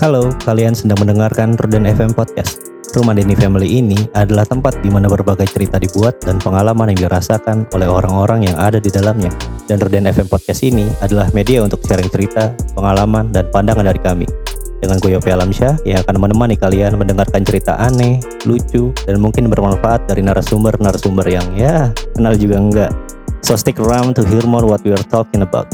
Halo, kalian sedang mendengarkan Ruden FM Podcast. Rumah Denny Family ini adalah tempat di mana berbagai cerita dibuat dan pengalaman yang dirasakan oleh orang-orang yang ada di dalamnya. Dan Ruden FM Podcast ini adalah media untuk sharing cerita, pengalaman, dan pandangan dari kami. Dengan gue Yopi Alamsyah yang akan menemani kalian mendengarkan cerita aneh, lucu, dan mungkin bermanfaat dari narasumber-narasumber yang ya kenal juga enggak. So stick around to hear more what we are talking about.